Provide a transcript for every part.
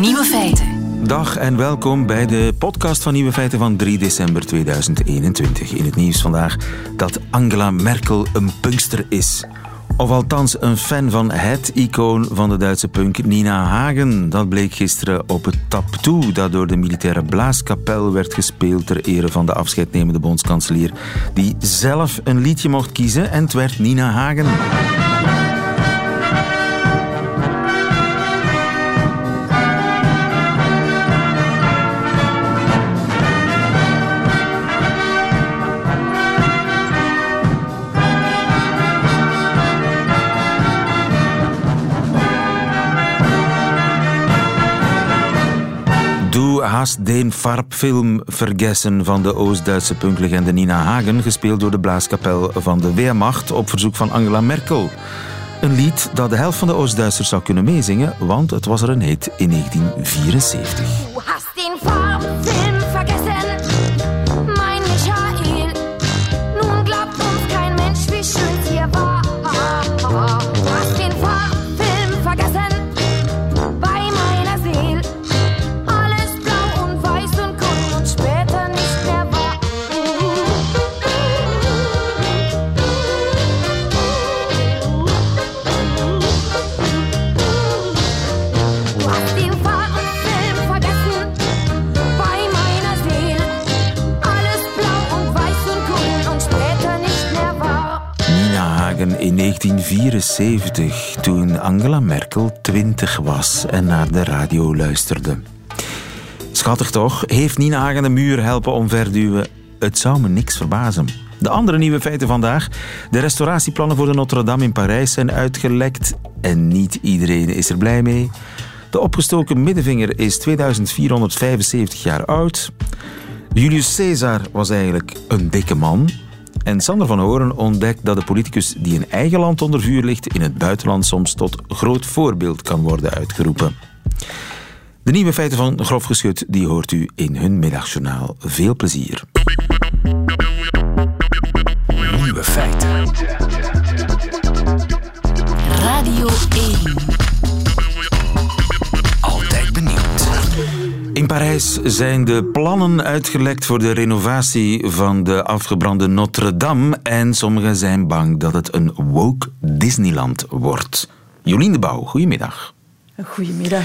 Nieuwe feiten. Dag en welkom bij de podcast van Nieuwe Feiten van 3 december 2021. In het nieuws vandaag dat Angela Merkel een punkster is. Of althans een fan van het icoon van de Duitse punk Nina Hagen. Dat bleek gisteren op het tap toe dat door de militaire blaaskapel werd gespeeld ter ere van de afscheidnemende bondskanselier die zelf een liedje mocht kiezen en het werd Nina Hagen. Du hast den Farbfilm vergessen van de Oost-Duitse punklegende Nina Hagen, gespeeld door de blaaskapel van de Wehrmacht op verzoek van Angela Merkel. Een lied dat de helft van de Oost-Duitsers zou kunnen meezingen, want het was er een hit in 1974. 1974, toen Angela Merkel 20 was en naar de radio luisterde. Schattig toch? Heeft Nina Hagen de muur helpen omverduwen? Het zou me niks verbazen. De andere nieuwe feiten vandaag. De restauratieplannen voor de Notre-Dame in Parijs zijn uitgelekt en niet iedereen is er blij mee. De opgestoken middenvinger is 2475 jaar oud. Julius Caesar was eigenlijk een dikke man. En Sander van Horen ontdekt dat de politicus die in eigen land onder vuur ligt, in het buitenland soms tot groot voorbeeld kan worden uitgeroepen. De nieuwe feiten van Grof Geschut die hoort u in hun middagjournaal. Veel plezier. Nieuwe feiten. Radio 1. In Parijs zijn de plannen uitgelekt voor de renovatie van de afgebrande Notre-Dame en sommigen zijn bang dat het een woke Disneyland wordt. Jolien de Bouw, goedemiddag. Goedemiddag.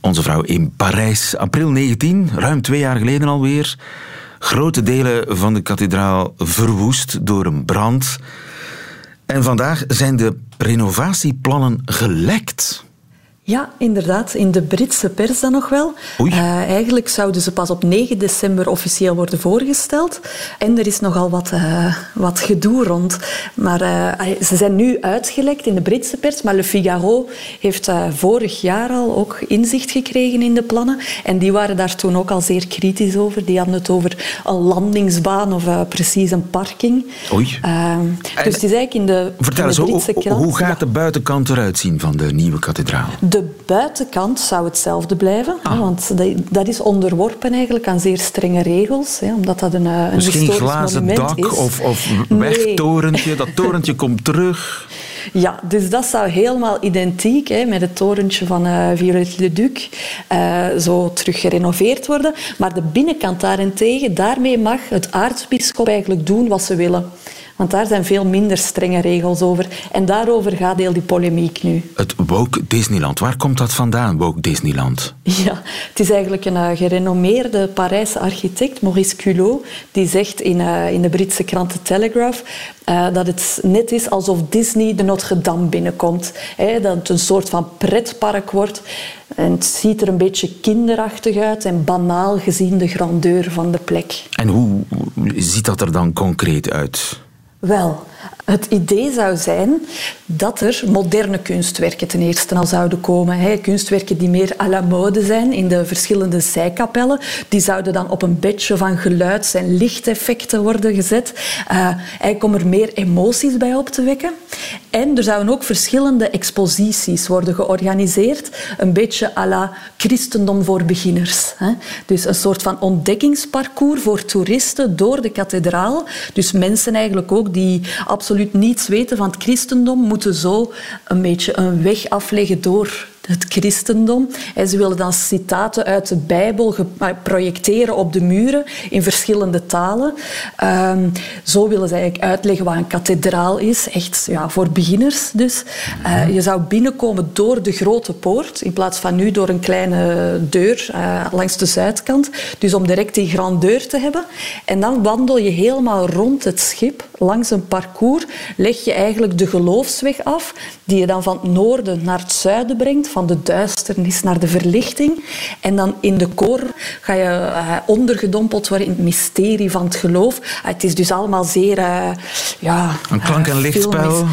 Onze vrouw in Parijs, april 19, ruim twee jaar geleden alweer. Grote delen van de kathedraal verwoest door een brand. En vandaag zijn de renovatieplannen gelekt. Ja, inderdaad. In de Britse pers dan nog wel. Oei. Eh, eigenlijk zouden ze pas op 9 december officieel worden voorgesteld. En er is nogal wat, eh, wat gedoe rond. Maar eh, ze zijn nu uitgelekt in de Britse pers. Maar Le Figaro heeft vorig jaar al ook inzicht gekregen in de plannen. En die waren daar toen ook al zeer kritisch over. Die hadden het over een landingsbaan of precies een parking. Oei. Dus het is eigenlijk in de, Vertel in eens, de hoe, Britse krant... hoe gaat Ja. de buitenkant eruit zien van de nieuwe kathedraal? De buitenkant zou hetzelfde blijven, hè, Ah. want dat, dat is onderworpen eigenlijk aan zeer strenge regels, hè, omdat dat een, eh, een Dus geen historisch glazen monument dak is. of, of Nee. wegtorentje. Dat torentje komt terug. Ja, dus dat zou helemaal identiek hè, met het torentje van eh Viollet-le-Duc eh, zo terug gerenoveerd worden. Maar de binnenkant daarentegen, daarmee mag het aartsbisschop eigenlijk doen wat ze willen. Want daar zijn veel minder strenge regels over. En daarover gaat heel die polemiek nu. Het woke Disneyland. Waar komt dat vandaan, woke Disneyland? Ja, het is eigenlijk een eh, gerenommeerde Parijse architect, Maurice Culot, die zegt in, eh, in de Britse krant The Telegraph eh, dat het net is alsof Disney de Notre-Dame binnenkomt. Hè, dat het een soort van pretpark wordt. En het ziet er een beetje kinderachtig uit en banaal gezien de grandeur van de plek. En hoe ziet dat er dan concreet uit? Wel, het idee zou zijn dat er moderne kunstwerken ten eerste al zouden komen. Hè. Kunstwerken die meer à la mode zijn in de verschillende zijkapellen. Die zouden dan op een bedje van geluids- en lichteffecten worden gezet. Uh, eigenlijk om er meer emoties bij op te wekken. En er zouden ook verschillende exposities worden georganiseerd. Een beetje à la christendom voor beginners. Hè. Dus een soort van ontdekkingsparcours voor toeristen door de kathedraal. Dus mensen eigenlijk ook die absoluut niets weten van het christendom, moeten zo een beetje een weg afleggen door het christendom. En ze willen dan citaten uit de Bijbel projecteren op de muren in verschillende talen. Um, zo willen ze eigenlijk uitleggen wat een kathedraal is, echt ja, voor beginners dus. Uh, je zou binnenkomen door de grote poort, in plaats van nu door een kleine deur uh, langs de zuidkant. Dus om direct die grandeur te hebben. En dan wandel je helemaal rond het schip, langs een parcours, leg je eigenlijk de geloofsweg af, die je dan van het noorden naar het zuiden brengt, van de duisternis naar de verlichting. En dan in de koor ga je uh, ondergedompeld worden in het mysterie van het geloof. Uh, het is dus allemaal zeer... Uh, ja, een klank- en lichtspel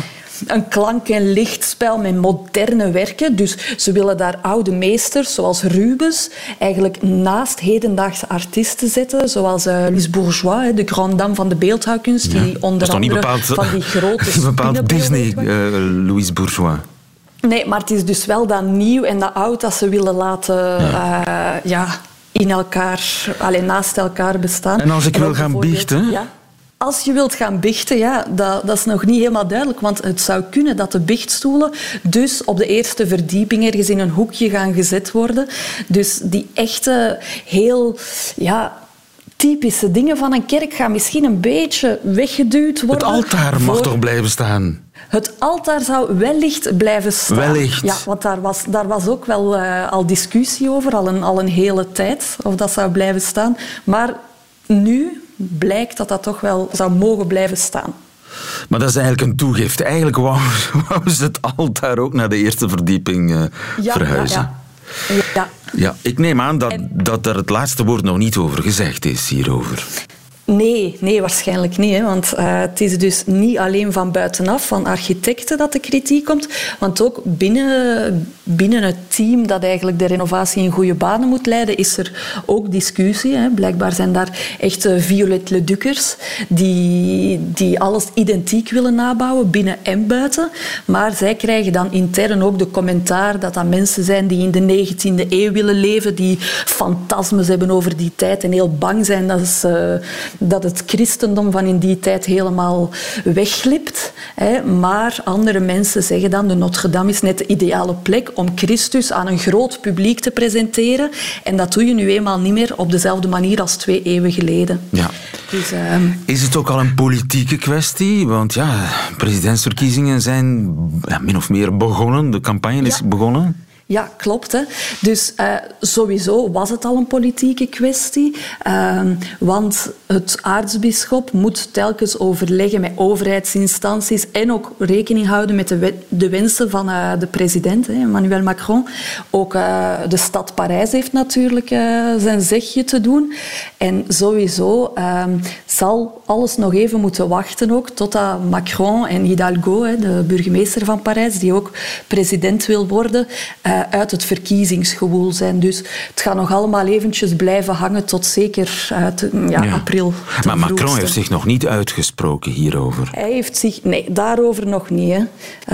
een klank- en lichtspel met moderne werken. Dus ze willen daar oude meesters, zoals Rubens, eigenlijk naast hedendaagse artiesten zetten, zoals uh, Louise Bourgeois, de grande dame van de beeldhouwkunst, die onder andere bepaald, van die grote bepaald Disney, uh, Louise Bourgeois. Nee, maar het is dus wel dat nieuw en dat oud dat ze willen laten... Ja. Uh, ja in elkaar, alleen naast elkaar bestaan. En als ik en wil gaan biechten, ja? Als je wilt gaan bichten, ja, dat, dat, is nog niet helemaal duidelijk. Want het zou kunnen dat de bichtstoelen dus op de eerste verdieping ergens in een hoekje gaan gezet worden. Dus die echte, heel ja, typische dingen van een kerk gaan misschien een beetje weggeduwd worden. Het altaar mag toch blijven staan? Het altaar zou wellicht blijven staan. Wellicht. Ja, want daar was, daar was ook wel uh, al discussie over, al een, al een hele tijd, of dat zou blijven staan. Maar nu blijkt dat dat toch wel zou mogen blijven staan. Maar dat is eigenlijk een toegift. Eigenlijk wou, wou ze het altaar ook naar de eerste verdieping uh, ja, verhuizen. Ja, ja. Ja, ik neem aan dat, dat er het laatste woord nog niet over gezegd is hierover. Nee, nee, waarschijnlijk niet. Hè, want uh, het is dus niet alleen van buitenaf, van architecten, dat de kritiek komt. Want ook binnen, binnen het team dat eigenlijk de renovatie in goede banen moet leiden, is er ook discussie. Hè. Blijkbaar zijn daar echt Violet Leduckers die, die alles identiek willen nabouwen, binnen en buiten. Maar zij krijgen dan intern ook de commentaar dat dat mensen zijn die in de 19e eeuw willen leven, die fantasmes hebben over die tijd en heel bang zijn dat ze dat het christendom van in die tijd helemaal wegglipt. Maar andere mensen zeggen dan, de Notre Dame is net de ideale plek om Christus aan een groot publiek te presenteren. En dat doe je nu eenmaal niet meer op dezelfde manier als twee eeuwen geleden. Ja. Dus, uh... Is het ook al een politieke kwestie? Want ja, presidentsverkiezingen zijn min of meer begonnen. De campagne is ja. begonnen. Ja, klopt. Hè. Dus uh, sowieso was het al een politieke kwestie. Uh, want het aartsbisschop moet telkens overleggen met overheidsinstanties en ook rekening houden met de, wensen van uh, de president, hè, Emmanuel Macron. Ook de stad Parijs heeft natuurlijk zijn zegje te doen. En sowieso ehm, zal alles nog even moeten wachten ook totdat Macron en Hidalgo, hè, de burgemeester van Parijs, die ook president wil worden, uh, uit het verkiezingsgewoel zijn. Dus het gaat nog allemaal eventjes blijven hangen tot zeker uit ja, ja. april. Maar Macron heeft zich nog niet uitgesproken hierover. Hij heeft zich... Nee, daarover nog niet. Hè.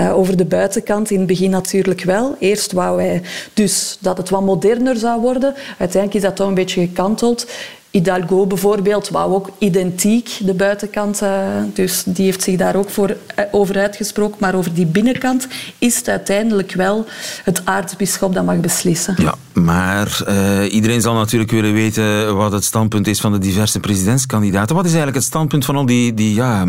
Uh, over de buitenkant in het begin natuurlijk wel. Eerst wou hij dus dat het wat moderner zou worden. Uiteindelijk is dat toch een beetje gekanteld. Hidalgo bijvoorbeeld wou ook identiek de buitenkant, uh, dus die heeft zich daar ook voor, uh, over uitgesproken. Maar over die binnenkant is het uiteindelijk wel het aartsbisschop dat mag beslissen. Ja, maar uh, iedereen zal natuurlijk willen weten wat het standpunt is van de diverse presidentskandidaten. Wat is eigenlijk het standpunt van al die, die ja?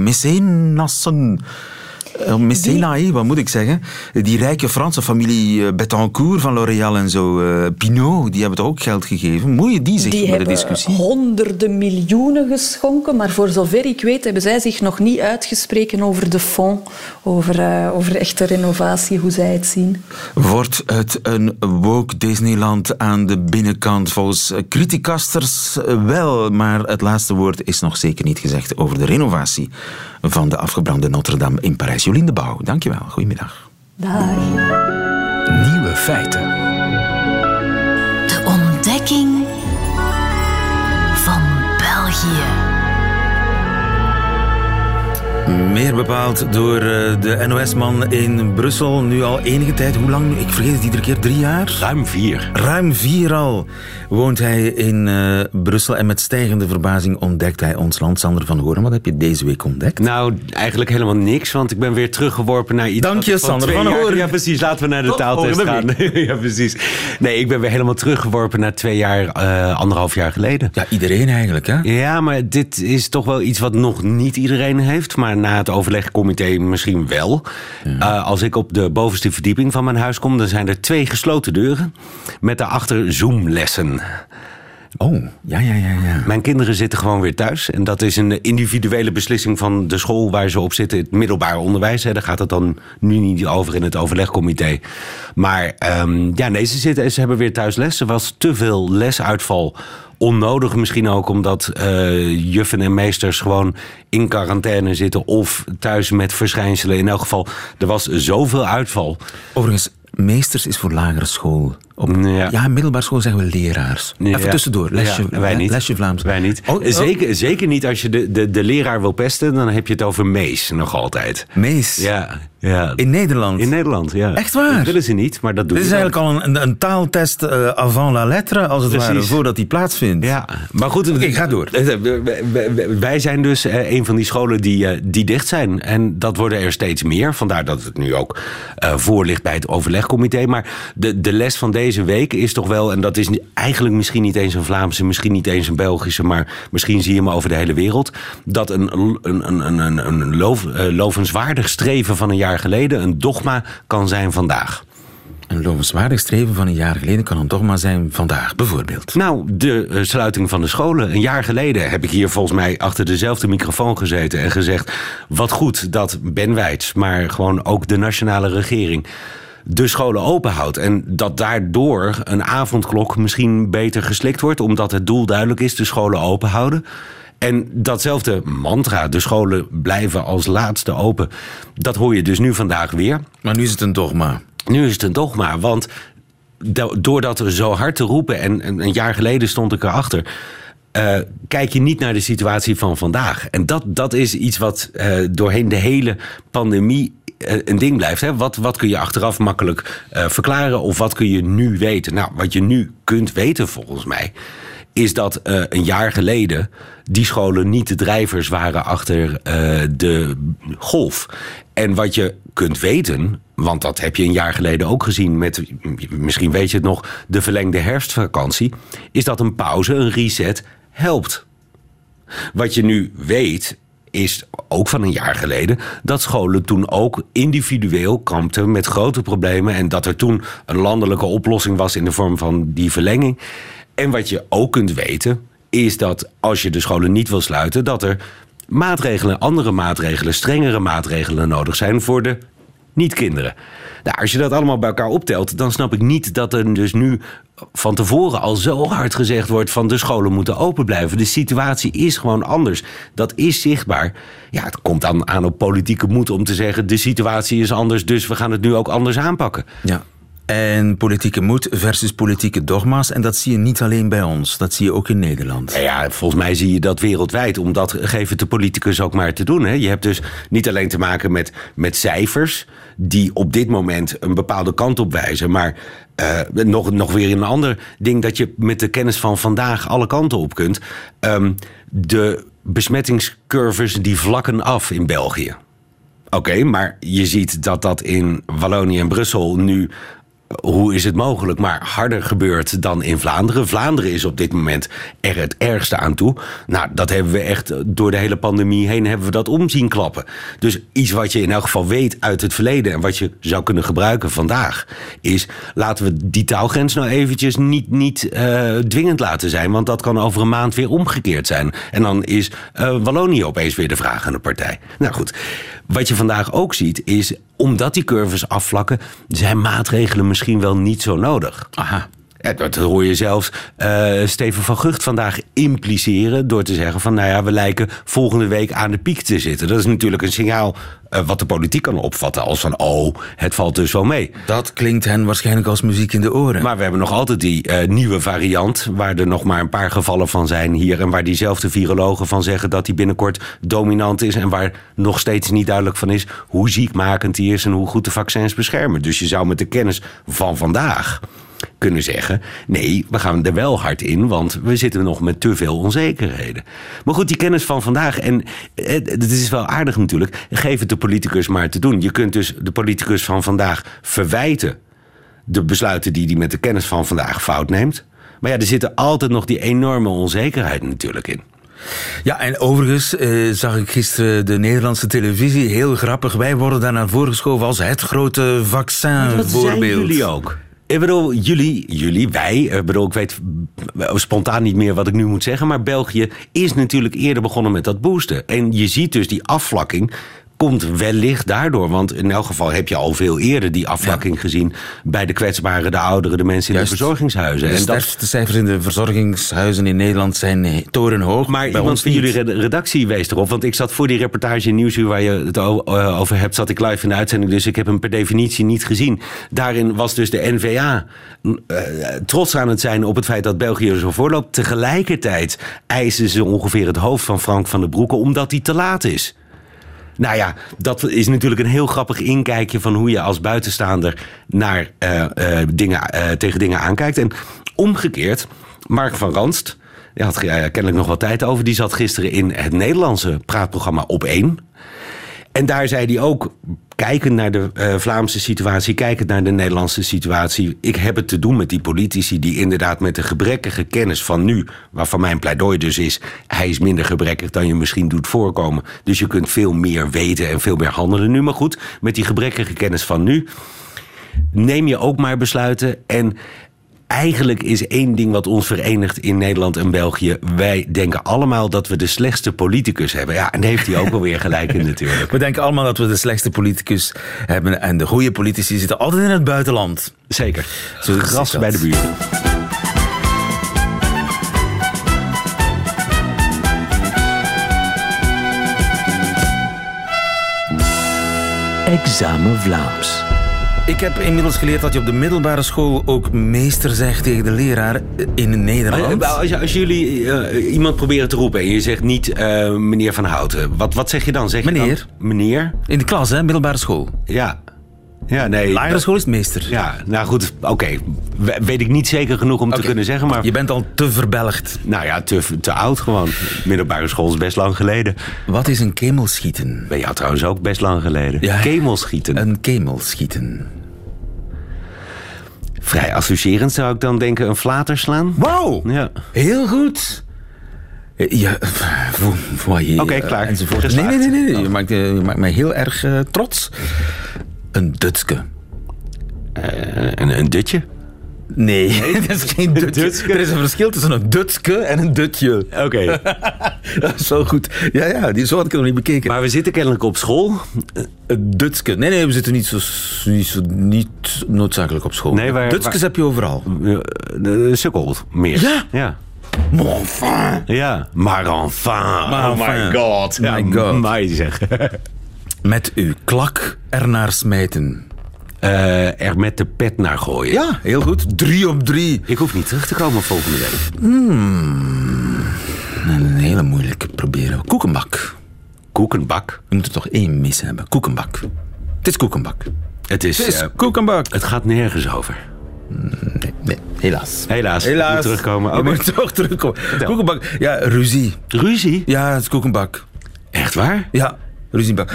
Uh, Messena, wat moet ik zeggen? Die rijke Franse familie eh, Betancourt van L'Oréal en zo, uh, Pinot, die hebben toch ook geld gegeven. Moet je die zich die met de discussie? honderden miljoenen geschonken, maar voor zover ik weet hebben zij zich nog niet uitgesproken over de fonds, over, uh, over echte renovatie, hoe zij het zien. Wordt het een woke Disneyland aan de binnenkant? Volgens criticasters wel, maar het laatste woord is nog zeker niet gezegd over de renovatie van de afgebrande Notre-Dame in Parijs. Jolien de Bouw, dankjewel. Goedemiddag. Dag. Nieuwe feiten. De ontdekking van België. Meer bepaald door eh, de NOS-man in Brussel. Nu al enige tijd. Hoe lang nu? Ik vergeet het iedere keer. Drie jaar? Ruim vier. Ruim vier al woont hij in uh, Brussel. En met stijgende verbazing ontdekt hij ons land. Sander van Horen, wat heb je deze week ontdekt? Nou, eigenlijk helemaal niks. Want ik ben weer teruggeworpen naar iets... Dank je, Sander van Horen. Ja, precies. Laten we naar de Tot taaltest gaan. ja, precies. Nee, ik ben weer helemaal teruggeworpen naar twee jaar, uh, anderhalf jaar geleden. Ja, iedereen eigenlijk, hè? Ja, maar dit is toch wel iets wat nog niet iedereen heeft. Maar na het overlegcomité misschien wel. Uh, als ik op de bovenste verdieping van mijn huis kom, dan zijn er twee gesloten deuren. Met daarachter Zoom-lessen. Oh, ja, ja, ja, ja. Mijn kinderen zitten gewoon weer thuis. En dat is een individuele beslissing van de school waar ze op zitten. Het middelbaar onderwijs. Hè. Daar gaat het dan nu niet over in het overlegcomité. Maar um, ja, nee, ze, zitten, ze hebben weer thuis les. Er was te veel lesuitval onnodig misschien ook omdat uh, juffen en meesters gewoon in quarantaine zitten of thuis met verschijnselen. In elk geval, er was zoveel uitval. Overigens, meesters is voor lagere school. Op, ja. ja, middelbare school zeggen we leraars. Ja. Even tussendoor, lesje, ja, wij niet. lesje Vlaams. Wij niet. Oh, oh. Zeker, zeker niet als je de, de, de leraar wil pesten, dan heb je het over mees nog altijd. Mees? Ja. ja. In Nederland? In Nederland, ja. Echt waar? Dat willen ze niet, maar dat doen Dit is eigenlijk al een, een taaltest uh, avant la lettre, als het Precies. ware, voordat die plaatsvindt. Ja, maar goed. Oké, okay, ga door. Wij zijn dus een van die scholen die, die dicht zijn. En dat worden er steeds meer. Vandaar dat het nu ook voor ligt bij het overlegcomité. Maar de, de les van deze week is toch wel, en dat is eigenlijk misschien niet eens een Vlaamse, misschien niet eens een Belgische, maar misschien zie je hem over de hele wereld. Dat een, een, een, een, een loof, uh, lovenswaardig streven van een jaar geleden een dogma kan zijn vandaag. Een lovenswaardig streven van een jaar geleden kan een dogma zijn vandaag, bijvoorbeeld. Nou, de uh, sluiting van de scholen. Een jaar geleden heb ik hier volgens mij achter dezelfde microfoon gezeten en gezegd: wat goed dat Ben Weits, maar gewoon ook de nationale regering de scholen open houdt. En dat daardoor een avondklok misschien beter geslikt wordt, omdat het doel duidelijk is: de scholen open houden. En datzelfde mantra, de scholen blijven als laatste open, dat hoor je dus nu vandaag weer. Maar nu is het een dogma. Nu is het een dogma, want doordat we zo hard te roepen, en een jaar geleden stond ik erachter. Uh, kijk je niet naar de situatie van vandaag. En dat, dat is iets wat uh, doorheen de hele pandemie eh, een ding blijft. Hè? Wat, wat kun je achteraf makkelijk uh, verklaren of wat kun je nu weten? Nou, wat je nu kunt weten volgens mij is dat uh, een jaar geleden die scholen niet de drijvers waren achter de golf. En wat je kunt weten, want dat heb je een jaar geleden ook gezien met, misschien weet je het nog, de verlengde herfstvakantie, is dat een pauze, een reset helpt. Wat je nu weet is ook van een jaar geleden dat scholen toen ook individueel kampten met grote problemen en dat er toen een landelijke oplossing was in de vorm van die verlenging. En wat je ook kunt weten is dat als je de scholen niet wil sluiten, dat er maatregelen, andere maatregelen, strengere maatregelen nodig zijn voor de niet-kinderen. Nou, als je dat allemaal bij elkaar optelt, dan snap ik niet dat er dus nu van tevoren al zo hard gezegd wordt van de scholen moeten open blijven. De situatie is gewoon anders. Dat is zichtbaar. Ja, het komt dan aan op politieke moed om te zeggen de situatie is anders, dus we gaan het nu ook anders aanpakken. Ja. En politieke moed versus politieke dogma's. En dat zie je niet alleen bij ons, dat zie je ook in Nederland. Ja, volgens mij zie je dat wereldwijd. Om dat geven de politicus ook maar te doen. Hè. Je hebt dus niet alleen te maken met, met cijfers... die op dit moment een bepaalde kant op wijzen... maar uh, nog, nog weer een ander ding... dat je met de kennis van vandaag alle kanten op kunt. Um, de besmettingscurves die vlakken af in België. Oké, maar je ziet dat dat in Wallonië en Brussel nu hoe is het mogelijk, maar harder gebeurt dan in Vlaanderen. Vlaanderen is op dit moment er het ergste aan toe. Nou, dat hebben we echt door de hele pandemie heen hebben we dat omzien klappen. Dus iets wat je in elk geval weet uit het verleden en wat je zou kunnen gebruiken vandaag, is laten we die taalgrens nou eventjes niet, niet uh, dwingend laten zijn, want dat kan over een maand weer omgekeerd zijn. En dan is uh, Wallonië opeens weer de vragende partij. Nou goed, wat je vandaag ook ziet is omdat die curves afvlakken, zijn maatregelen misschien wel niet zo nodig. Aha. Dat hoor je zelfs eh, Steven van Gucht vandaag impliceren door te zeggen van nou ja, we lijken volgende week aan de piek te zitten. Dat is natuurlijk een signaal eh, wat de politiek kan opvatten als van oh, het valt dus wel mee. Dat klinkt hen waarschijnlijk als muziek in de oren. Maar we hebben nog altijd die eh, nieuwe variant, waar er nog maar een paar gevallen van zijn hier. En waar diezelfde virologen van zeggen dat die binnenkort dominant is. En waar nog steeds niet duidelijk van is hoe ziekmakend die is en hoe goed de vaccins beschermen. Dus je zou met de kennis van vandaag kunnen zeggen: nee, we gaan er wel hard in, want we zitten nog met te veel onzekerheden. Maar goed, die kennis van vandaag, en eh, het is wel aardig natuurlijk, geef het de politicus maar te doen. Je kunt dus de politicus van vandaag verwijten de besluiten die hij met de kennis van vandaag fout neemt. Maar ja, er zit altijd nog die enorme onzekerheid natuurlijk in. Ja, en overigens eh, zag ik gisteren de Nederlandse televisie heel grappig. Wij worden daar naar voren geschoven als het grote vaccin voorbeeld. jullie ook. Ik bedoel, jullie, jullie, wij, ik bedoel, ik weet spontaan niet meer wat ik nu moet zeggen, maar België is natuurlijk eerder begonnen met dat boosten. En je ziet dus die afvlakking komt wellicht daardoor. Want in elk geval heb je al veel eerder die afvlakking gezien bij de kwetsbaren, de ouderen, de mensen in Juist. de verzorgingshuizen. De En dat, sterfste cijfers in de verzorgingshuizen in Nederland zijn torenhoog. maar Bij iemand van niet. jullie red- redactie wees erop. Want ik zat voor die reportage in Nieuwsuur waar je het eh, over hebt, zat ik live in de uitzending. Dus ik heb hem per definitie niet gezien. Daarin was dus de NVA eh, trots aan het zijn op het feit dat België zo voorloopt. Tegelijkertijd eisen ze ongeveer het hoofd van Frank van den Broeke omdat hij te laat is. Nou ja, dat is natuurlijk een heel grappig inkijkje van hoe je als buitenstaander naar eh, eh, dingen, eh, tegen dingen aankijkt. En omgekeerd, Mark van Ranst, die had kennelijk nog wat tijd over, die zat gisteren in het Nederlandse praatprogramma Op 1. En daar zei hij ook, kijkend naar de eh, Vlaamse situatie, kijkend naar de Nederlandse situatie. Ik heb het te doen met die politici die inderdaad met de gebrekkige kennis van nu, waarvan mijn pleidooi dus is, hij is minder gebrekkig dan je misschien doet voorkomen. Dus je kunt veel meer weten en veel meer handelen nu. Maar goed, met die gebrekkige kennis van nu, neem je ook maar besluiten. En eigenlijk is één ding wat ons verenigt in Nederland en België. Wij denken allemaal dat we de slechtste politicus hebben. Ja, en heeft hij ook alweer gelijk in natuurlijk. We denken allemaal dat we de slechtste politicus hebben. En de goede politici zitten altijd in het buitenland. Zeker. Zo Gras bij de buren. Examen Vlaams. Ik heb inmiddels geleerd dat je op de middelbare school ook meester zegt tegen de leraar in Nederland. Maar Als, als jullie eh, iemand proberen te roepen en je zegt niet eh, meneer Van Houten, wat, wat zeg je dan? Zeg je Meneer. dan, meneer? In de klas, hè? Middelbare school. Ja. Ja, nee. Lagere school is meester. Ja, nou goed, oké. We- Weet ik niet zeker genoeg om te kunnen zeggen, maar... Je bent al te verbelgd. Nou ja, te, te oud gewoon. Middelbare school is best lang geleden. Wat is een kemelschieten? Bij jou trouwens ook best lang geleden. Ja. Kemelschieten. Een kemelschieten. Vrij associërend zou ik dan denken een flater slaan. Wauw! Ja. Heel goed. Eh, Ja, voyez, Oké, klaar. enzovoort. Nee, nee, nee. nee. Je, maakt, eh, je maakt mij heel erg eh, trots. Een Dutske. Eh, een, een dutje. Nee, dat is geen Dutske. Dutske. Er is een verschil tussen een Dutske en een Dutje. Oké. Dat is zo goed. Ja, ja, die, zo had ik het nog niet bekeken. maar we zitten kennelijk op school. Een Dutske. Nee, nee, we zitten niet, zo, niet, zo, niet noodzakelijk op school. Nee, waar- Dutskes waar- heb je overal. Sukkel meer. Ja? Ja. Maar enfin. Ja. Maar enfin. Maar oh my god. My god. My zeg. Met uw klak ernaar smijten. Eh, er met de pet naar gooien. Ja, heel goed. Drie op drie. Ik hoef niet terug te komen volgende week. Een hele moeilijke proberen. Koekenbak. Koekenbak. We moeten toch één mis hebben. Koekenbak. Het is koekenbak. Het is... Het is eh, koekenbak. het gaat nergens over. Nee, nee, helaas. Helaas. Helaas. Je moet terugkomen. Je Oké. moet toch terugkomen. Koekenbak. Ja, ruzie. Ruzie? Ja, het is koekenbak. Echt waar? Ja,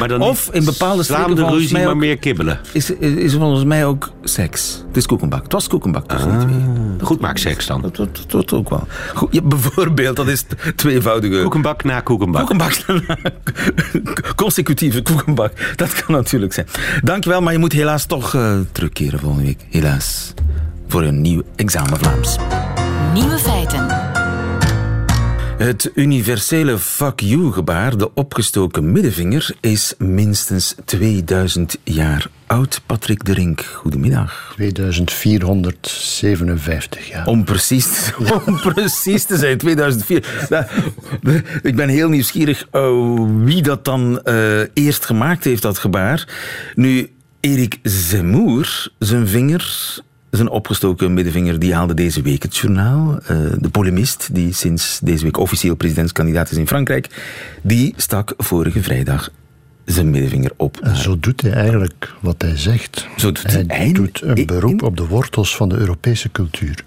dan of in bepaalde streken de ruzie, mij maar ook- meer kibbelen. Is, is, is volgens mij ook seks. Het is koekenbak. Het was koekenbak tussen Ah. Goed maak seks dan. Dat, dat, dat, dat ook wel. Goed, ja, bijvoorbeeld, dat is het tweevoudige... Koekenbak na koekenbak. Koekenbak. Consecutieve koekenbak. Dat kan natuurlijk zijn. Dankjewel, maar je moet helaas toch eh, terugkeren volgende week. Helaas. Voor een nieuw examen Vlaams. Nieuwe feiten. Het universele fuck you gebaar, de opgestoken middenvinger, is minstens 2000 jaar oud, Patrick de Rink? Goedemiddag. 2457 jaar. Om precies, om precies te zijn, 2004. Nou, ik ben heel nieuwsgierig uh, wie dat dan uh, eerst gemaakt heeft, dat gebaar. Nu, Erik Zemmour, zijn vinger zijn opgestoken middenvinger die haalde deze week het journaal. Uh, de polemist, die sinds deze week officieel presidentskandidaat is in Frankrijk, die stak vorige vrijdag zijn middenvinger op. En zo doet hij eigenlijk wat hij zegt. Zo doet hij, hij doet een beroep op de wortels van de Europese cultuur.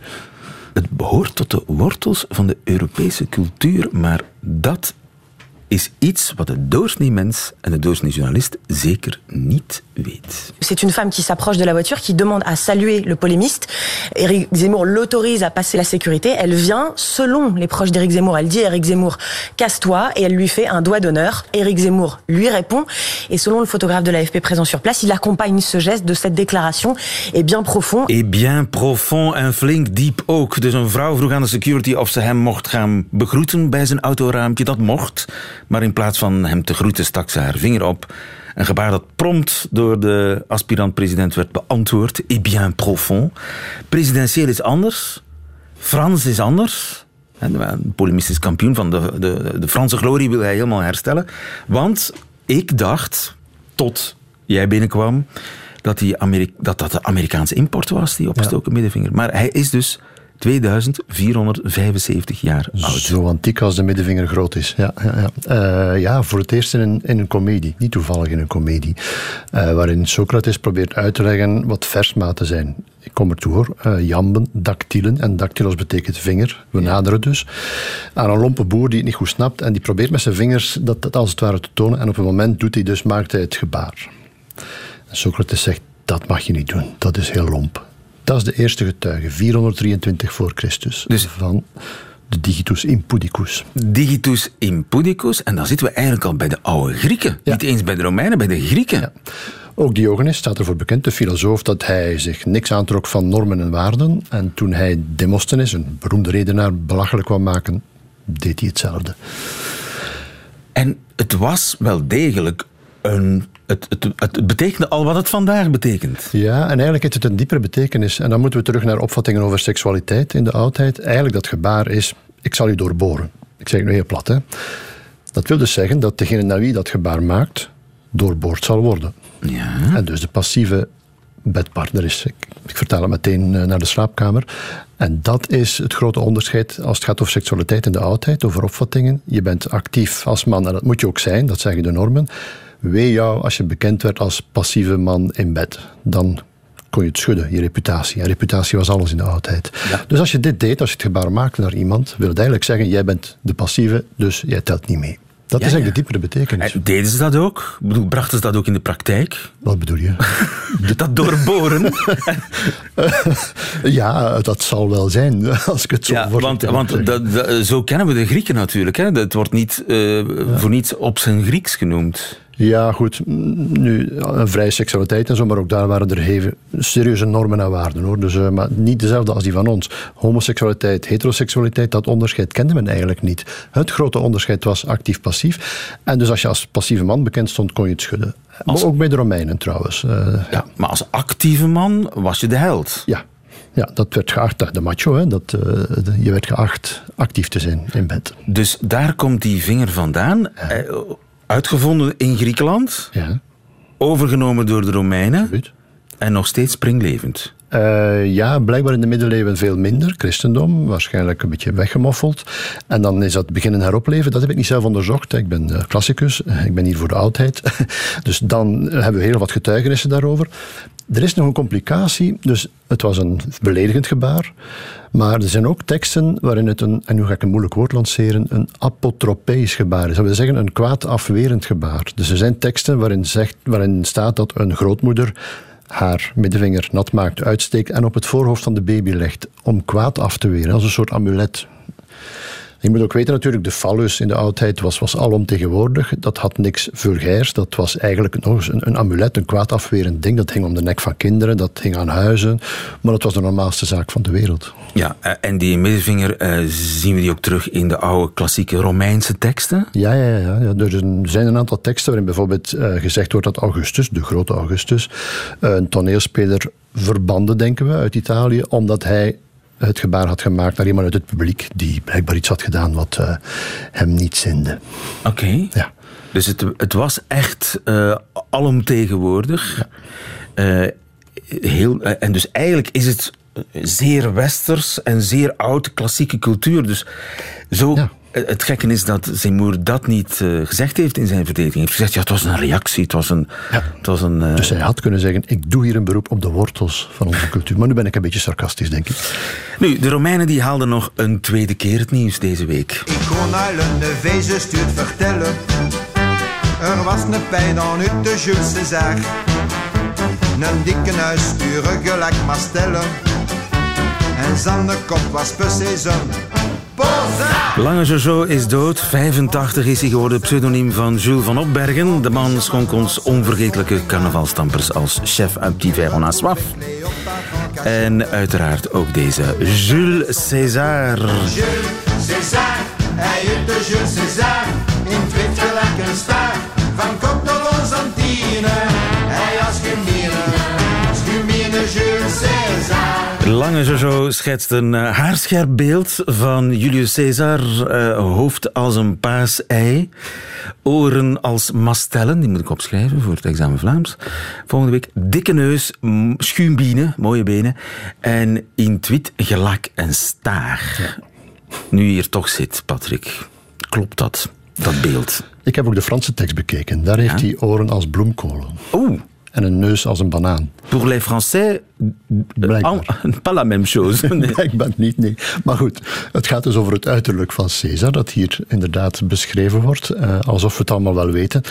Het behoort tot de wortels van de Europese cultuur, maar dat is iets wat de doorsnee mens en de doorsnee journalist zeker niet C'est une femme qui s'approche de la voiture, qui demande à saluer le polémiste. Éric Zemmour l'autorise à passer la sécurité. Elle vient, selon les proches d'Éric Zemmour, elle dit à Éric Zemmour, casse-toi, et elle lui fait un doigt d'honneur. Éric Zemmour lui répond, et selon le photographe de l'AFP présent sur place, il accompagne ce geste de cette déclaration, et bien profond. Et bien profond en flink diep ook. Dus een vrouw vroeg aan de security of ze hem mocht gaan begroeten bij zijn autoraampje. Dat mocht. Maar in plaats van hem te groeten stak ze haar vinger op. Een gebaar dat prompt door de aspirant-president werd beantwoord. Et bien profond. Presidentieel is anders. Frans is anders. De polemist is kampioen van de, de, de Franse glorie wil hij helemaal herstellen. Want ik dacht, tot jij binnenkwam, dat, die Amerika dat, dat de Amerikaanse import was, die opgestoken ja. middenvinger. Maar hij is dus 2475 jaar oud. Zo antiek als de middenvinger groot is. Ja, ja, ja. Uh, ja voor het eerst in een, in een komedie. Niet toevallig in een komedie. Uh, waarin Socrates probeert uit te leggen wat versmaten zijn. Ik kom ertoe hoor. Uh, jamben, dactylen. En dactylos betekent vinger. We naderen dus. Aan een lompe boer die het niet goed snapt. En die probeert met zijn vingers dat, dat als het ware te tonen. En op een moment doet hij dus, maakt hij het gebaar. En Socrates zegt, dat mag je niet doen. Dat is heel lomp. Dat is de eerste getuige, 423 voor Christus. Dus van de digitus impudicus. Digitus impudicus, en dan zitten we eigenlijk al bij de oude Grieken. Ja. Niet eens bij de Romeinen, bij de Grieken. Ja. Ook Diogenes staat ervoor bekend, de filosoof, dat hij zich niks aantrok van normen en waarden. En toen hij Demosthenes, een beroemde redenaar, belachelijk kwam maken, deed hij hetzelfde. En het was wel degelijk een het, het, het, betekende al wat het vandaag betekent. Ja, en eigenlijk heeft het een diepere betekenis. En dan moeten we terug naar opvattingen over seksualiteit in de oudheid. Eigenlijk dat gebaar is, ik zal u doorboren. Ik zeg het nu heel plat. Hè. Dat wil dus zeggen dat degene naar wie dat gebaar maakt, doorboord zal worden. Ja. En dus de passieve bedpartner is. Ik, ik vertaal het meteen naar de slaapkamer. En dat is het grote onderscheid als het gaat over seksualiteit in de oudheid, over opvattingen. Je bent actief als man, en dat moet je ook zijn, dat zeggen de normen. Wee jou als je bekend werd als passieve man in bed. Dan kon je het schudden, je reputatie. En reputatie was alles in de oudheid. Ja. Dus als je dit deed, als je het gebaar maakte naar iemand, wil het eigenlijk zeggen, jij bent de passieve, dus jij telt niet mee. Dat ja, is eigenlijk ja. de diepere betekenis. En deden ze dat ook? Brachten ze dat ook in de praktijk? Wat bedoel je? dat doorboren? ja, dat zal wel zijn, als ik het zo ja, Want, want dat, dat, zo kennen we de Grieken natuurlijk. Hè? Het wordt niet uh, voor niets op zijn Grieks genoemd. Ja, goed. Nu, vrije seksualiteit en zo, maar ook daar waren er serieuze normen en waarden. Hoor. Dus, uh, maar niet dezelfde als die van ons. Homoseksualiteit, heteroseksualiteit, dat onderscheid kende men eigenlijk niet. Het grote onderscheid was actief-passief. En dus als je als passieve man bekend stond, kon je het schudden. Als... Maar ook bij de Romeinen trouwens. Uh, ja, ja, maar als actieve man was je de held. Ja, ja, dat werd geacht, de macho, hè, dat, uh, de, je werd geacht actief te zijn in bed. Dus daar komt die vinger vandaan. Ja. Uitgevonden in Griekenland, ja. overgenomen door de Romeinen Absoluut. en nog steeds springlevend. Uh, ja, blijkbaar in de middeleeuwen veel minder. Christendom, waarschijnlijk een beetje weggemoffeld. En dan is dat beginnen heropleven. Dat heb ik niet zelf onderzocht. Ik ben uh, klassicus, ik ben hier voor de oudheid. dus dan hebben we heel wat getuigenissen daarover. Er is nog een complicatie, dus het was een beledigend gebaar. Maar er zijn ook teksten waarin het een, en nu ga ik een moeilijk woord lanceren, een apotropees gebaar is. Dat wil zeggen een kwaad afwerend gebaar. Dus er zijn teksten waarin, zegt, waarin staat dat een grootmoeder haar middenvinger nat maakt, uitsteekt en op het voorhoofd van de baby legt om kwaad af te weren, als een soort amulet. Je moet ook weten natuurlijk, de fallus in de oudheid was, was alomtegenwoordig. Dat had niks vulgairs. Dat was eigenlijk nog eens een, een amulet, een kwaadafwerend ding. Dat hing om de nek van kinderen, dat hing aan huizen. Maar dat was de normaalste zaak van de wereld. Ja, eh, en die middenvinger, eh, zien we die ook terug in de oude klassieke Romeinse teksten? Ja, ja, ja. ja. Er zijn- een aantal teksten waarin bijvoorbeeld eh, gezegd wordt dat Augustus, de grote Augustus, een toneelspeler verbande, denken we, uit Italië, omdat hij het gebaar had gemaakt naar iemand uit het publiek die blijkbaar iets had gedaan wat eh, hem niet zinde. Oké. Ja. Dus het, het was echt eh alomtegenwoordig. Eh, heel, en dus eigenlijk is het zeer westers en zeer oud klassieke cultuur. Dus zo, Ja. Eh, het gekke is dat Seymour dat niet eh, gezegd heeft in zijn verdediging. Hij heeft gezegd, ja, het was een reactie, het was een... Het was een eh, Dus hij had kunnen zeggen, ik doe hier een beroep op de wortels van onze cultuur. Maar nu ben ik een beetje sarcastisch, denk ik. Nu, de Romeinen die haalden nog een tweede keer het nieuws deze week. Ik kon uilen, de vezen stuurt vertellen. Er was een pijn aan uit de Jules César. Een dikke huis sturen gelijk maar stellen. En zijn kop was precies een! Lange Jojo is dood. 85 is hij geworden, pseudoniem van Jules van Opbergen. De man schonk ons onvergetelijke carnavalstampers als chef Divers on a soif. En uiteraard ook deze Jules César. Jules César, hij de Jules César. Lange Jojo schetst een eh, haarscherp beeld van Julius Caesar. eh, hoofd als een paasei. Oren als mastellen, die moet ik opschrijven voor het examen Vlaams. Volgende week dikke neus, schuimbienen, mooie benen. En in twit gelak en staar. Nu je hier toch zit, Patrick. Klopt dat, dat beeld? Ik heb ook de Franse tekst bekeken. Daar heeft Ja? hij oren als bloemkolen. Oeh, En een neus als een banaan. pour les Français, Blijkbaar. en- pas la même chose. Nee. Blijkbaar niet, nee. Maar goed, het gaat dus over het uiterlijk van Caesar, dat hier inderdaad beschreven wordt, eh, alsof we het allemaal wel weten.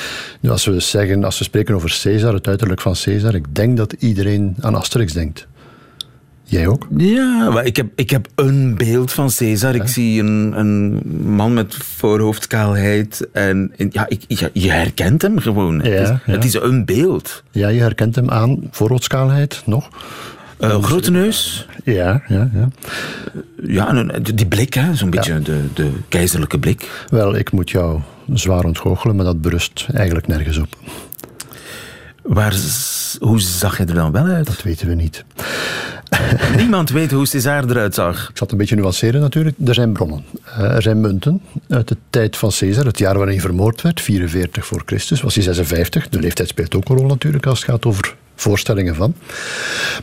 Nu, als we zeggen, als we spreken over Caesar, het uiterlijk van Caesar, ik denk dat iedereen aan Asterix denkt. Jij ook? Ja, maar ik heb, ik heb een beeld van Caesar. Ik zie een, een man met voorhoofdkaalheid. En, en ja, ik, ja, je herkent hem gewoon. het, is, Ja, ja. het is een beeld. Ja, je herkent hem aan voorhoofdskaalheid nog. Eh, grote neus. Ja, ja, ja. Ja, en een- die blik, hè, zo'n beetje de, de keizerlijke blik. Wel, ik moet jou zwaar ontgoochelen, maar dat berust eigenlijk nergens op. Waar, hoe zag hij er dan wel uit? Dat weten we niet. Niemand weet hoe Caesar eruit zag. Ik zal een beetje nuanceren natuurlijk. Er zijn bronnen. Eh, er zijn munten uit de tijd van Caesar, het jaar waarin hij vermoord werd, 44 voor Christus, was hij 56. De leeftijd speelt ook een rol natuurlijk als het gaat over voorstellingen van.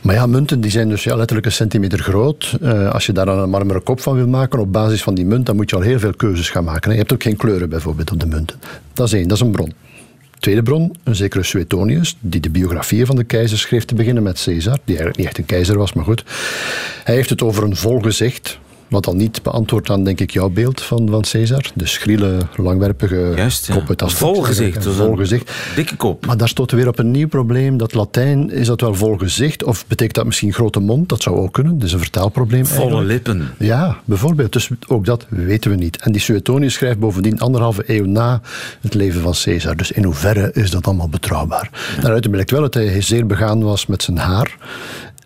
Maar ja, munten die zijn dus ja, letterlijk een centimeter groot. Eh, als je daar een marmeren kop van wil maken op basis van die munt, dan moet je al heel veel keuzes gaan maken. Je hebt ook geen kleuren bijvoorbeeld op de munten. Dat is één, dat is een bron. Tweede bron, een zekere Suetonius, die de biografieën van de keizer schreef te beginnen met Caesar, die eigenlijk niet echt een keizer was, maar goed. Hij heeft het over een vol gezicht, wat al niet beantwoordt aan, denk ik, jouw beeld van, van Caesar. De schriele, langwerpige Juist, ja. kop uit. Vol gezicht, dus Vol gezicht. Dikke kop. Maar daar stoten we weer op een nieuw probleem. Dat Latijn, is dat wel vol gezicht? Of betekent dat misschien grote mond? Dat zou ook kunnen. Is een vertaalprobleem Volle eigenlijk. lippen. Ja, bijvoorbeeld. Dus ook dat weten we niet. En die Suetonius schrijft bovendien anderhalve eeuw na het leven van Caesar. Dus in hoeverre is dat allemaal betrouwbaar? Daaruit blijkt wel dat hij zeer begaan was met zijn haar.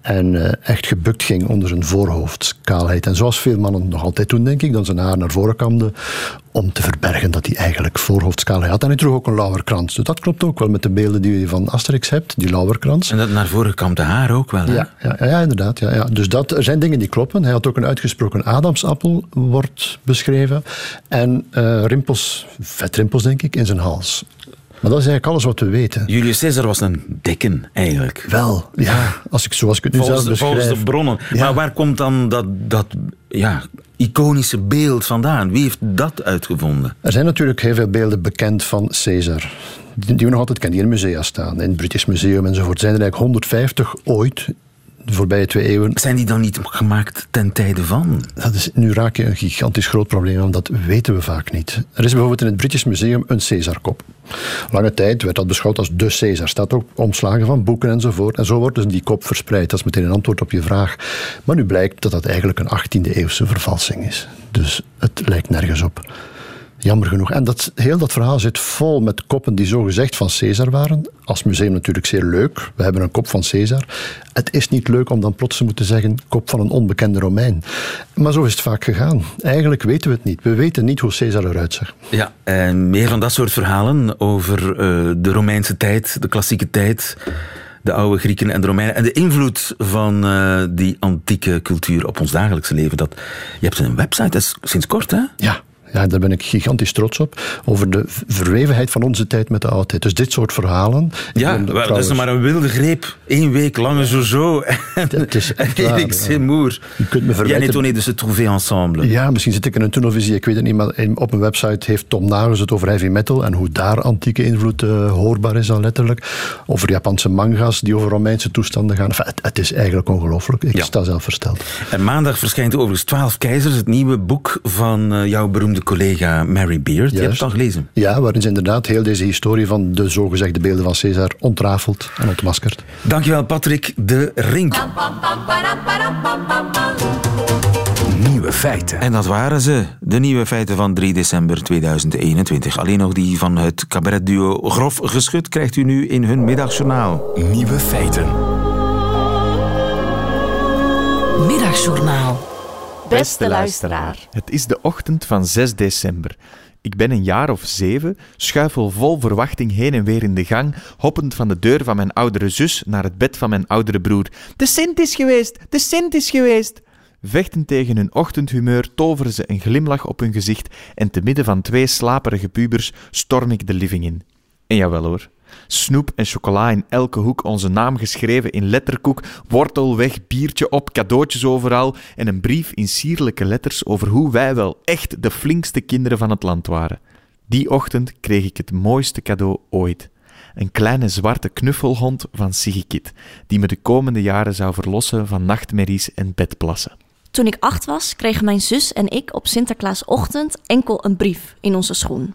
En eh, echt gebukt ging onder zijn voorhoofdskaalheid. En zoals veel mannen nog altijd doen, denk ik, dan zijn haar naar voren kamde. Om te verbergen dat hij eigenlijk voorhoofdskaalheid had. En hij droeg ook een lauwerkrans. Dus dat klopt ook wel met de beelden die je van Asterix hebt, die lauwerkrans. En dat naar voren kwam de haar ook wel. hè? Ja, ja, ja, inderdaad. Ja, ja. Dus dat, er zijn dingen die kloppen. Hij had ook een uitgesproken Adamsappel, wordt beschreven. En eh, rimpels, vetrimpels denk ik, in zijn hals. Maar dat is eigenlijk alles wat we weten. Julius Caesar was een dikken, eigenlijk. Wel, ja, als ik, zoals ik het nu Volgens zelf de, volgens beschrijf. de bronnen. Ja. Maar waar komt dan dat, dat ja, iconische beeld vandaan? Wie heeft dat uitgevonden? Er zijn natuurlijk heel veel beelden bekend van Caesar. Die, die we nog altijd kennen, die in musea staan. In het British Museum enzovoort. Er zijn er eigenlijk 150 ooit de voorbije twee eeuwen. Zijn die dan niet gemaakt ten tijde van? Dat is, nu raak je een gigantisch groot probleem, want dat weten we vaak niet. Er is bijvoorbeeld in het British Museum een Caesarkop. Lange tijd werd dat beschouwd als de Caesar. Staat ook omslagen van boeken enzovoort. En zo wordt dus die kop verspreid. Dat is meteen een antwoord op je vraag. Maar nu blijkt dat dat eigenlijk een 18e eeuwse vervalsing is. Dus het lijkt nergens op. Jammer genoeg. En dat, heel dat verhaal zit vol met koppen die zogezegd van Caesar waren. Als museum natuurlijk zeer leuk. We hebben een kop van Caesar. Het is niet leuk om dan plots te moeten zeggen kop van een onbekende Romein. Maar zo is het vaak gegaan. Eigenlijk weten we het niet. We weten niet hoe Caesar eruit zag. Ja, en meer van dat soort verhalen over uh, de Romeinse tijd, de klassieke tijd de oude Grieken en de Romeinen. En de invloed van uh, die antieke cultuur op ons dagelijkse leven. Dat, je hebt een website, dat is sinds kort hè? Ja, ja, daar ben ik gigantisch trots op. Over de verwevenheid van onze tijd met de oudheid. Dus dit soort verhalen. Ja, trouwens... dat is nog maar een wilde greep. Eén week lang zo zo. Het is echt waar. Erik Seymour. Je kunt me verwijten... Jij niet dus het trouvé ensemble. Ja, misschien zit ik in een tunnelvisie, ik weet het niet. Maar op mijn website heeft Tom Nagels het over heavy metal en hoe daar antieke invloed uh, hoorbaar is dan letterlijk. Over Japanse manga's die over Romeinse toestanden gaan. Enfin, het, het, is eigenlijk ongelooflijk. Ik ja. sta zelf versteld. En maandag verschijnt overigens Twaalf Keizers, het nieuwe boek van uh, jouw beroemde collega Mary Beard. Je hebt het al gelezen. Ja, waarin ze inderdaad heel deze historie van de zogezegde beelden van Caesar ontrafelt en ontmaskert. Dankjewel Patrick de Rink. Nieuwe feiten. En dat waren ze, de nieuwe feiten van 3 december 2021. Alleen nog die van het cabaretduo Grof Geschut krijgt u nu in hun middagjournaal. Nieuwe feiten. Middagjournaal. Beste luisteraar. Het is de ochtend van 6 december. Ik ben een jaar of zeven, schuifel vol verwachting heen en weer in de gang, hoppend van de deur van mijn oudere zus naar het bed van mijn oudere broer. De Sint is geweest! De Sint is geweest! Vechten tegen hun ochtendhumeur toveren ze een glimlach op hun gezicht en te midden van twee slaperige pubers storm ik de living in. En jawel hoor, Snoep en chocola in elke hoek, onze naam geschreven in letterkoek, wortel weg, biertje op, cadeautjes overal en een brief in sierlijke letters over hoe wij wel echt de flinkste kinderen van het land waren. Die ochtend kreeg ik het mooiste cadeau ooit. Een kleine zwarte knuffelhond van Sigikit, die me de komende jaren zou verlossen van nachtmerries en bedplassen. Toen ik acht was, kregen mijn zus en ik op Sinterklaasochtend enkel een brief in onze schoen.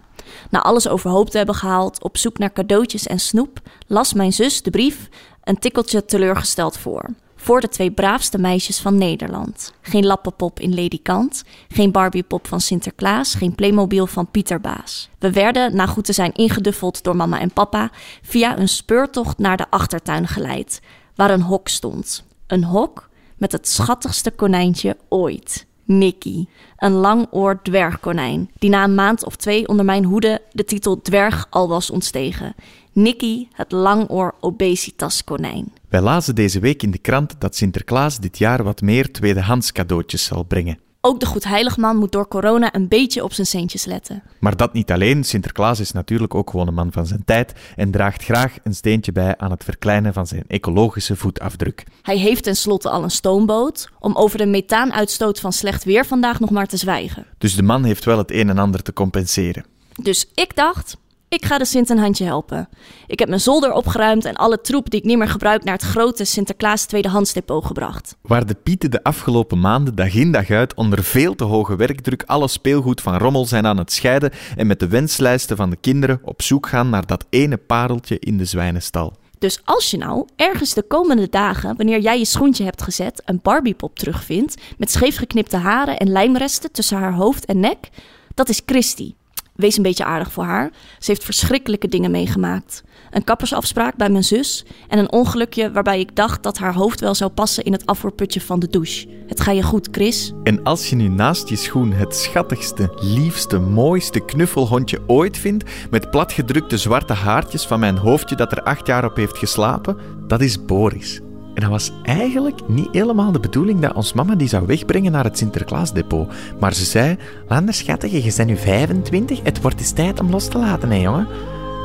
Na alles overhoop te hebben gehaald, op zoek naar cadeautjes en snoep, las mijn zus de brief een tikkeltje teleurgesteld voor. Voor de twee braafste meisjes van Nederland. Geen lappenpop in Ledikant, geen Barbiepop van Sinterklaas, geen Playmobil van Pieter Baas. We werden, na goed te zijn ingeduffeld door mama en papa, via een speurtocht naar de achtertuin geleid, waar een hok stond. Een hok met het schattigste konijntje ooit. Nicky, een langoor dwergkonijn, die na een maand of twee onder mijn hoede de titel dwerg al was ontstegen. Nicky, het langoor obesitaskonijn. Wij lazen deze week in de krant dat Sinterklaas dit jaar wat meer tweedehands cadeautjes zal brengen. Ook de Goedheiligman moet door corona een beetje op zijn centjes letten. Maar dat niet alleen. Sinterklaas is natuurlijk ook gewoon een man van zijn tijd en draagt graag een steentje bij aan het verkleinen van zijn ecologische voetafdruk. Hij heeft tenslotte al een stoomboot om over de methaanuitstoot van slecht weer vandaag nog maar te zwijgen. Dus de man heeft wel het een en ander te compenseren. Dus ik dacht, ik ga de Sint een handje helpen. Ik heb mijn zolder opgeruimd en alle troep die ik niet meer gebruik naar het grote Sinterklaas tweedehandsdepot gebracht. Waar de Pieten de afgelopen maanden dag in dag uit onder veel te hoge werkdruk alle speelgoed van rommel zijn aan het scheiden en met de wenslijsten van de kinderen op zoek gaan naar dat ene pareltje in de zwijnenstal. Dus als je nou ergens de komende dagen, wanneer jij je schoentje hebt gezet, een Barbiepop terugvindt met scheefgeknipte haren en lijmresten tussen haar hoofd en nek, dat is Christy. Wees een beetje aardig voor haar. Ze heeft verschrikkelijke dingen meegemaakt. Een kappersafspraak bij mijn zus en een ongelukje waarbij ik dacht dat haar hoofd wel zou passen in het afvoerputje van de douche. Het ga je goed, Chris. En als je nu naast je schoen het schattigste, liefste, mooiste knuffelhondje ooit vindt, met platgedrukte zwarte haartjes van mijn hoofdje dat er acht jaar op heeft geslapen, dat is Boris. En dat was eigenlijk niet helemaal de bedoeling dat ons mama die zou wegbrengen naar het Sinterklaasdepot. Maar ze zei, Lander schattige, je bent nu 25, het wordt eens tijd om los te laten, hè jongen.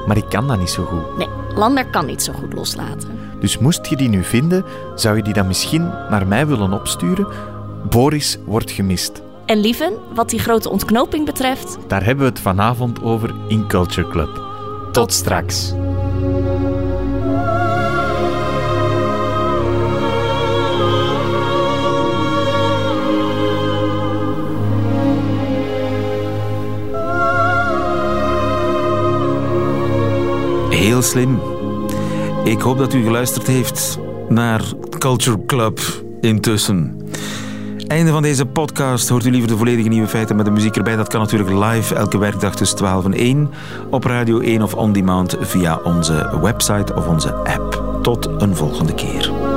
Maar ik kan dat niet zo goed. Nee, Lander kan niet zo goed loslaten. Dus moest je die nu vinden, zou je die dan misschien naar mij willen opsturen? Boris wordt gemist. En lieven, wat die grote ontknoping betreft... Daar hebben we het vanavond over in Culture Club. Tot straks. Slim. Ik hoop dat u geluisterd heeft naar Culture Club intussen. Einde van deze podcast. Hoort u liever de volledige nieuwe feiten met de muziek erbij? Dat kan natuurlijk live elke werkdag tussen 12 en 1 op Radio 1 of on demand via onze website of onze app. Tot een volgende keer.